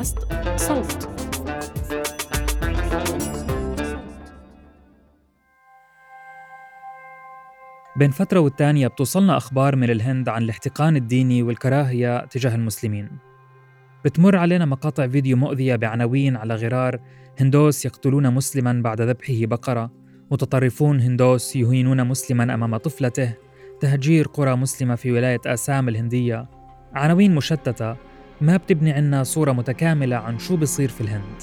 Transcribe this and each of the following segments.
بودكاست صوت. بين فترة والتانية بتوصلنا أخبار من الهند عن الاحتقان الديني والكراهية تجاه المسلمين. بتمر علينا مقاطع فيديو مؤذية بعناوين على غرار هندوس يقتلون مسلما بعد ذبحه بقرة متطرفون هندوس يهينون مسلما أمام طفلته تهجير قرى مسلمة في ولاية آسام الهندية. عناوين مشتتة ما بتبني عنا صورة متكاملة عن شو بصير في الهند.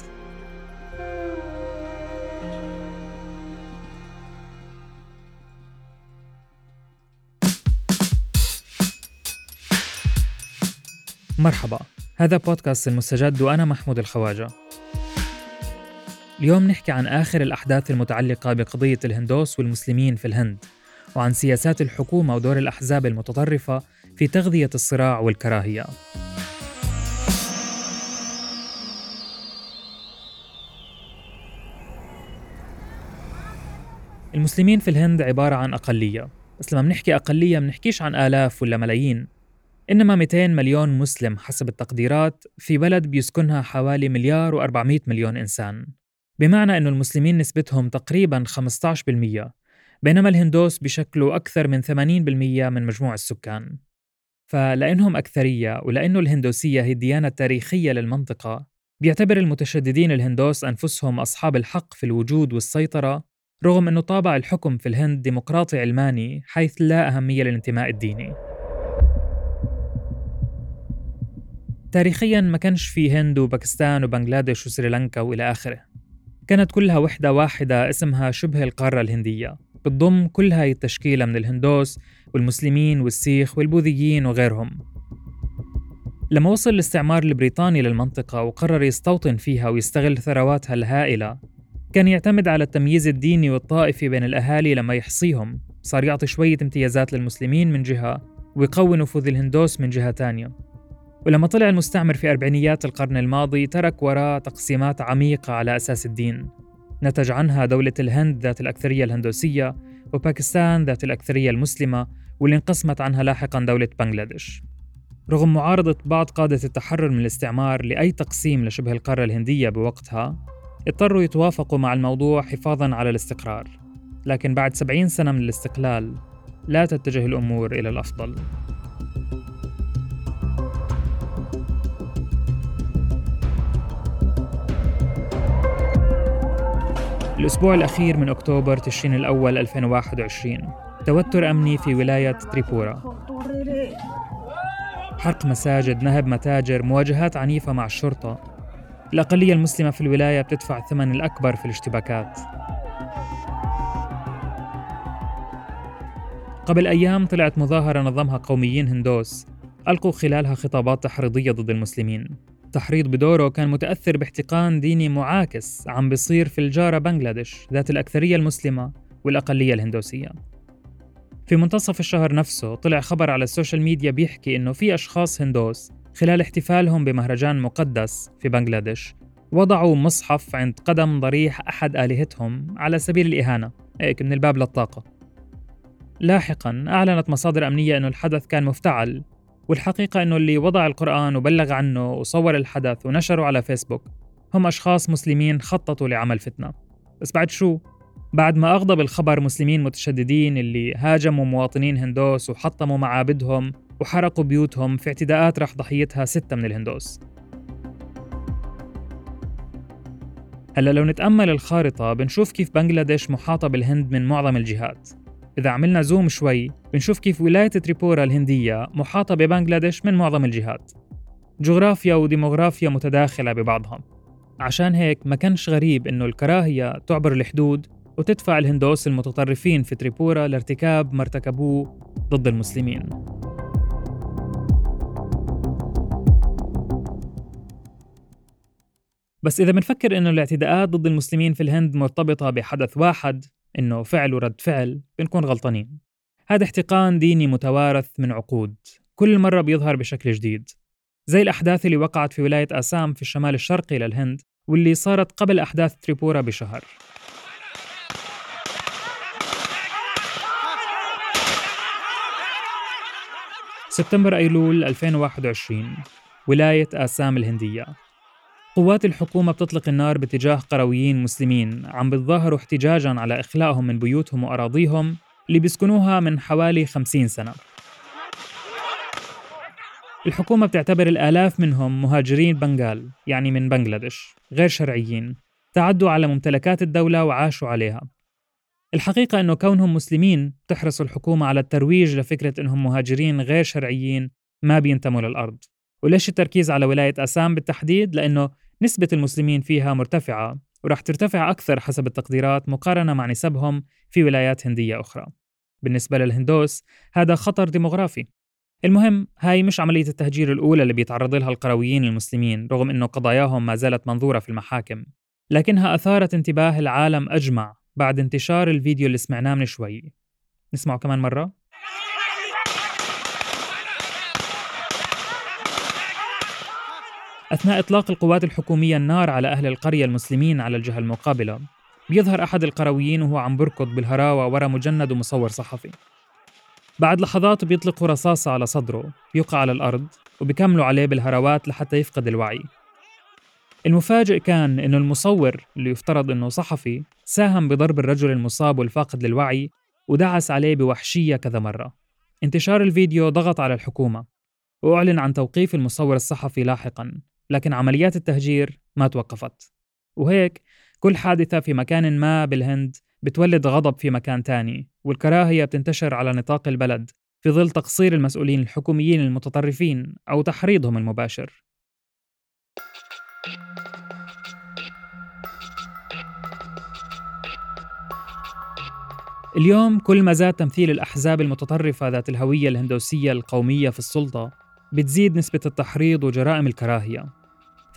مرحبا هذا بودكاست المستجد وأنا محمود الخواجة. اليوم نحكي عن آخر الأحداث المتعلقة بقضية الهندوس والمسلمين في الهند وعن سياسات الحكومة ودور الأحزاب المتطرفة في تغذية الصراع والكراهية. المسلمين في الهند عبارة عن أقلية. بس لما بنحكي أقلية بنحكيش عن آلاف ولا ملايين. إنما 200 مليون مسلم حسب التقديرات في بلد بيسكنها حوالي مليار و400 مليون إنسان. بمعنى أن المسلمين نسبتهم تقريبا 15% بينما الهندوس بيشكلوا أكثر من 80% من مجموع السكان. فلأنهم أكثرية ولأنه الهندوسية هي الديانة التاريخية للمنطقة بيعتبر المتشددين الهندوس أنفسهم أصحاب الحق في الوجود والسيطرة رغم أنه طابع الحكم في الهند ديمقراطي علماني حيث لا أهمية للانتماء الديني. تاريخيا ما كانش في هند وباكستان وبنغلاديش وسريلانكا وإلى آخره. كانت كلها وحدة واحدة اسمها شبه القارة الهندية. بتضم كل هاي التشكيلة من الهندوس والمسلمين والسيخ والبوذيين وغيرهم. لما وصل الاستعمار البريطاني للمنطقة وقرر يستوطن فيها ويستغل ثرواتها الهائلة كان يعتمد على التمييز الديني والطائفي بين الأهالي لما يحصيهم. صار يعطي شوية امتيازات للمسلمين من جهة ويقوي نفوذ الهندوس من جهة تانية. ولما طلع المستعمر في أربعينيات القرن الماضي ترك وراء تقسيمات عميقة على أساس الدين. نتج عنها دولة الهند ذات الأكثرية الهندوسية وباكستان ذات الأكثرية المسلمة واللي انقسمت عنها لاحقا دولة بنغلاديش. رغم معارضة بعض قادة التحرر من الاستعمار لأي تقسيم لشبه القارة الهندية بوقتها اضطروا يتوافقوا مع الموضوع حفاظا على الاستقرار. لكن بعد سبعين سنة من الاستقلال لا تتجه الأمور إلى الأفضل. الأسبوع الأخير من أكتوبر تشرين الأول 2021 توتر أمني في ولاية تريبورا. حرق مساجد نهب متاجر مواجهات عنيفة مع الشرطة. الأقلية المسلمة في الولاية بتدفع الثمن الأكبر في الاشتباكات. قبل أيام طلعت مظاهرة نظمها قوميين هندوس ألقوا خلالها خطابات تحريضية ضد المسلمين. التحريض بدوره كان متأثر باحتقان ديني معاكس عم بيصير في الجارة بنغلاديش ذات الأكثرية المسلمة والأقلية الهندوسية. في منتصف الشهر نفسه طلع خبر على السوشيال ميديا بيحكي إنه في أشخاص هندوس خلال احتفالهم بمهرجان مقدس في بنغلاديش وضعوا مصحف عند قدم ضريح أحد آلهتهم على سبيل الإهانة. هيك من الباب للطاقة. لاحقا أعلنت مصادر أمنية أنه الحدث كان مفتعل والحقيقة أنه اللي وضع القرآن وبلغ عنه وصور الحدث ونشره على فيسبوك. هم أشخاص مسلمين خططوا لعمل فتنة. بس بعد شو؟ بعد ما أغضب الخبر مسلمين متشددين اللي هاجموا مواطنين هندوس وحطموا معابدهم وحرقوا بيوتهم في اعتداءات راح ضحيتها ستة من الهندوس. هلا لو نتأمل الخارطة بنشوف كيف بنغلاديش محاطة بالهند من معظم الجهات. إذا عملنا زوم شوي بنشوف كيف ولاية تريبورا الهندية محاطة ببنغلاديش من معظم الجهات. جغرافيا وديموغرافيا متداخلة ببعضها عشان هيك ما كانش غريب إنه الكراهية تعبر الحدود وتدفع الهندوس المتطرفين في تريبورا لارتكاب ما ارتكبوه ضد المسلمين. بس إذا بنفكر إنه الاعتداءات ضد المسلمين في الهند مرتبطة بحدث واحد إنه فعل ورد فعل بنكون غلطانين. هذا احتقان ديني متوارث من عقود. كل مرة بيظهر بشكل جديد. زي الأحداث اللي وقعت في ولاية آسام في الشمال الشرقي للهند واللي صارت قبل أحداث تريبورا بشهر. سبتمبر أيلول 2021 ولاية آسام الهندية. قوات الحكومة بتطلق النار باتجاه قرويين مسلمين. عم بتظاهروا احتجاجا على إخلائهم من بيوتهم وأراضيهم اللي بيسكنوها من حوالي 50 سنة. الحكومة بتعتبر الآلاف منهم مهاجرين بنغال يعني من بنغلاديش غير شرعيين. تعدوا على ممتلكات الدولة وعاشوا عليها. الحقيقة أنه كونهم مسلمين تحرص الحكومة على الترويج لفكرة أنهم مهاجرين غير شرعيين ما بينتموا للأرض. وليش التركيز على ولاية أسام بالتحديد؟ لأنه نسبة المسلمين فيها مرتفعة ورح ترتفع أكثر حسب التقديرات مقارنة مع نسبهم في ولايات هندية أخرى. بالنسبة للهندوس هذا خطر ديموغرافي. المهم هاي مش عملية التهجير الأولى اللي بيتعرض لها القرويين المسلمين رغم أنه قضاياهم ما زالت منظورة في المحاكم. لكنها أثارت انتباه العالم أجمع بعد انتشار الفيديو اللي سمعناه من شوي. نسمعه كمان مرة؟ أثناء إطلاق القوات الحكومية النار على أهل القرية المسلمين على الجهة المقابلة بيظهر أحد القرويين وهو عم بركض بالهراوة ورا مجند ومصور صحفي. بعد لحظات بيطلقوا رصاصة على صدره بيوقع على الأرض وبيكملوا عليه بالهروات لحتى يفقد الوعي. المفاجئ كان إنه المصور اللي يفترض إنه صحفي ساهم بضرب الرجل المصاب والفاقد للوعي ودعس عليه بوحشية كذا مرة. انتشار الفيديو ضغط على الحكومة وأعلن عن توقيف المصور الصحفي لاحقا. لكن عمليات التهجير ما توقفت. وهيك كل حادثة في مكان ما بالهند بتولد غضب في مكان تاني والكراهية بتنتشر على نطاق البلد في ظل تقصير المسؤولين الحكوميين المتطرفين أو تحريضهم المباشر. اليوم كل ما زاد تمثيل الأحزاب المتطرفة ذات الهوية الهندوسية القومية في السلطة بتزيد نسبة التحريض وجرائم الكراهية.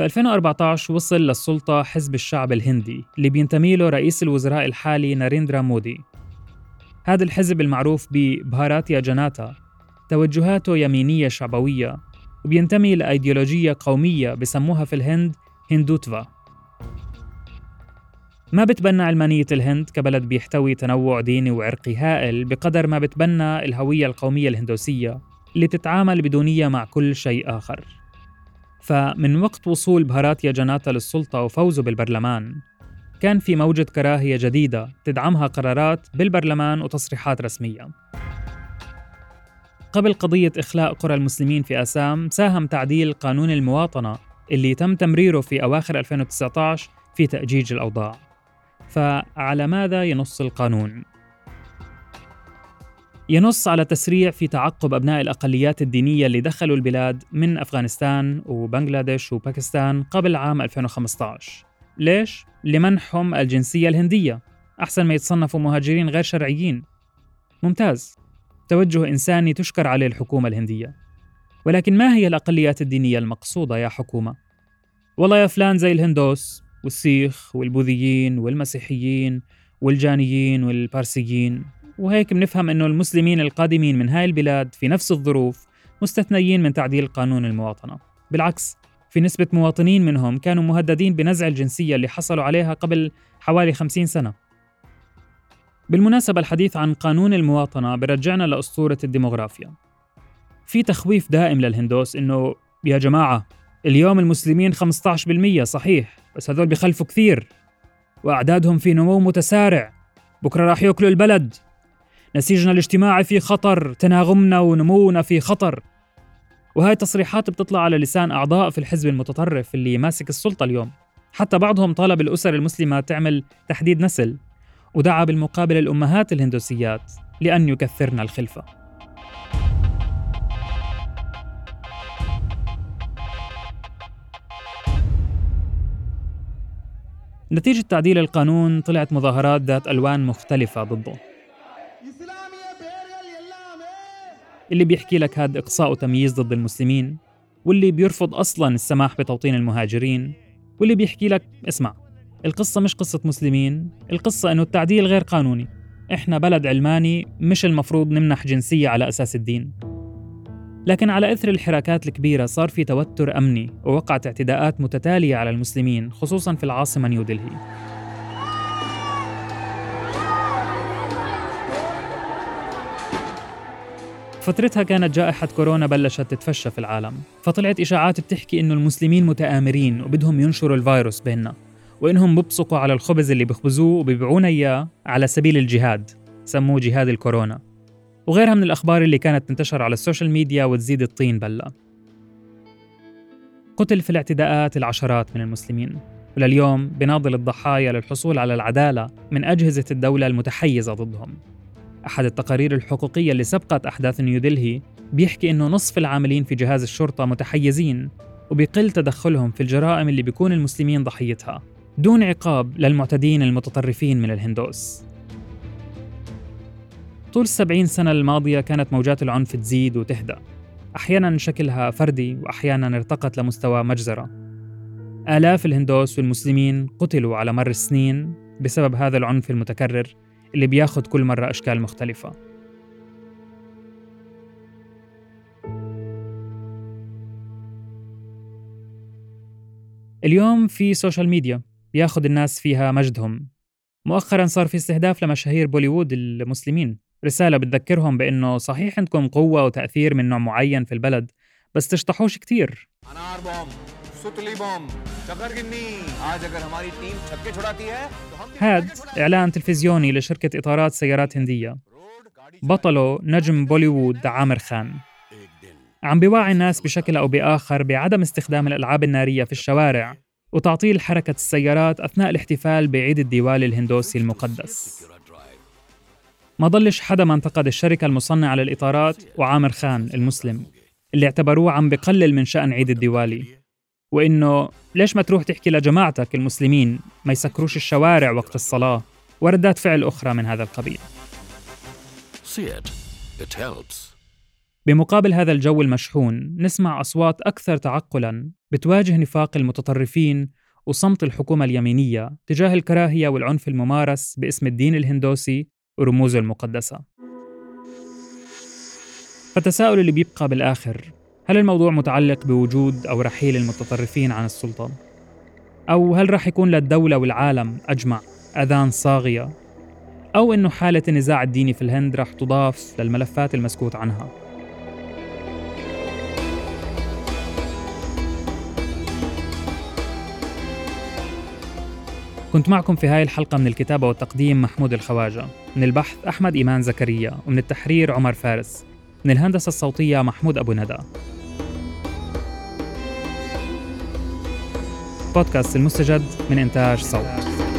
في 2014 وصل للسلطة حزب الشعب الهندي اللي بينتمي له رئيس الوزراء الحالي ناريندرا مودي. هذا الحزب المعروف ببهاراتيا جناتا توجهاته يمينية شعبوية وبينتمي لأيديولوجية قومية بسموها في الهند هندوتفا. ما بتبنى علمانية الهند كبلد بيحتوي تنوع ديني وعرقي هائل بقدر ما بتبنى الهوية القومية الهندوسية اللي تتعامل بدونية مع كل شيء آخر. فمن وقت وصول بهاراتيا جناتا للسلطة وفوزه بالبرلمان. كان في موجة كراهية جديدة تدعمها قرارات بالبرلمان وتصريحات رسمية. قبل قضية إخلاء قرى المسلمين في أسام ساهم تعديل قانون المواطنة اللي تم تمريره في أواخر 2019 في تأجيج الأوضاع. فعلى ماذا ينص القانون؟ ينص على تسريع في تعقب أبناء الأقليات الدينية اللي دخلوا البلاد من أفغانستان وبنغلاديش وباكستان قبل عام 2015 ليش؟ لمنحهم الجنسية الهندية أحسن ما يتصنفوا مهاجرين غير شرعيين. ممتاز. توجه إنساني تشكر عليه الحكومة الهندية. ولكن ما هي الأقليات الدينية المقصودة يا حكومة؟ والله يا فلان زي الهندوس والسيخ والبوذيين والمسيحيين والجانيين والبارسيين. وهيك بنفهم أنه المسلمين القادمين من هاي البلاد في نفس الظروف مستثنيين من تعديل قانون المواطنة. بالعكس في نسبة مواطنين منهم كانوا مهددين بنزع الجنسية اللي حصلوا عليها قبل حوالي 50 سنة. بالمناسبة الحديث عن قانون المواطنة برجعنا لأسطورة الديموغرافيا. في تخويف دائم للهندوس إنه يا جماعة اليوم المسلمين 15% صحيح بس هذول بخلفوا كثير وأعدادهم في نمو متسارع بكرة راح يأكلوا البلد. نسيجنا الاجتماعي في خطر تناغمنا ونمونا في خطر. وهاي التصريحات بتطلع على لسان أعضاء في الحزب المتطرف اللي ماسك السلطة اليوم. حتى بعضهم طالب الأسر المسلمة تعمل تحديد نسل ودعا بالمقابل الأمهات الهندوسيات لأن يكثرن الخلفة. نتيجة تعديل القانون طلعت مظاهرات ذات ألوان مختلفة ضده. اللي بيحكي لك هذا إقصاء وتمييز ضد المسلمين واللي بيرفض أصلا السماح بتوطين المهاجرين واللي بيحكي لك اسمع القصة مش قصة مسلمين القصة إنه التعديل غير قانوني. إحنا بلد علماني مش المفروض نمنح جنسية على أساس الدين. لكن على إثر الحراكات الكبيرة صار في توتر أمني ووقعت اعتداءات متتالية على المسلمين خصوصا في العاصمة نيودلهي فترتها كانت جائحة كورونا بلشت تتفشى في العالم فطلعت إشاعات بتحكي إنه المسلمين متآمرين وبدهم ينشروا الفيروس بيننا وإنهم ببصقوا على الخبز اللي بيخبزوه وبيبيعونا إياه على سبيل الجهاد سموه جهاد الكورونا. وغيرها من الأخبار اللي كانت تنتشر على السوشيال ميديا وتزيد الطين بلة. قتل في الاعتداءات العشرات من المسلمين. ولليوم بناضل الضحايا للحصول على العدالة من أجهزة الدولة المتحيزة ضدهم. أحد التقارير الحقوقية اللي سبقت أحداث نيودلهي بيحكي إنه نصف العاملين في جهاز الشرطة متحيزين وبيقل تدخلهم في الجرائم اللي بيكون المسلمين ضحيتها دون عقاب للمعتدين المتطرفين من الهندوس. طول السبعين سنة الماضية كانت موجات العنف تزيد وتهدأ. أحيانا شكلها فردي وأحيانا ارتقت لمستوى مجزرة. آلاف الهندوس والمسلمين قتلوا على مر السنين بسبب هذا العنف المتكرر اللي بياخد كل مرة أشكال مختلفة. اليوم في social media بياخد الناس فيها مجدهم. مؤخرا صار في استهداف لمشاهير بوليوود المسلمين. رسالة بتذكرهم بأنه صحيح عندكم قوة وتأثير من نوع معين في البلد بس تشطحوش كتير. هاد إعلان تلفزيوني لشركة إطارات سيارات هندية بطله نجم بوليوود عامر خان عم بيوعي الناس بشكل أو بآخر بعدم استخدام الألعاب النارية في الشوارع وتعطيل حركة السيارات أثناء الاحتفال بعيد الديوالي الهندوسي المقدس ما ضلش حدا ما انتقد الشركة المصنعة للإطارات وعامر خان المسلم اللي اعتبروه عم بقلل من شأن عيد الديوالي وإنه ليش ما تروح تحكي لجماعتك المسلمين ما يسكروش الشوارع وقت الصلاة؟ وردات فعل أخرى من هذا القبيل. بمقابل هذا الجو المشحون نسمع أصوات أكثر تعقلاً بتواجه نفاق المتطرفين وصمت الحكومة اليمينية تجاه الكراهية والعنف الممارس باسم الدين الهندوسي ورموزه المقدسة. فالتساؤل اللي بيبقى بالآخر هل الموضوع متعلق بوجود أو رحيل المتطرفين عن السلطة؟ أو هل راح يكون للدولة والعالم أجمع أذان صاغية؟ أو إنه حالة النزاع الديني في الهند راح تضاف للملفات المسكوت عنها؟ كنت معكم في هاي الحلقة من الكتابة والتقديم محمود الخواجة من البحث أحمد إيمان زكريا ومن التحرير عمر فارس من الهندسة الصوتية محمود أبو ندى. بودكاست المستجد من إنتاج صوت.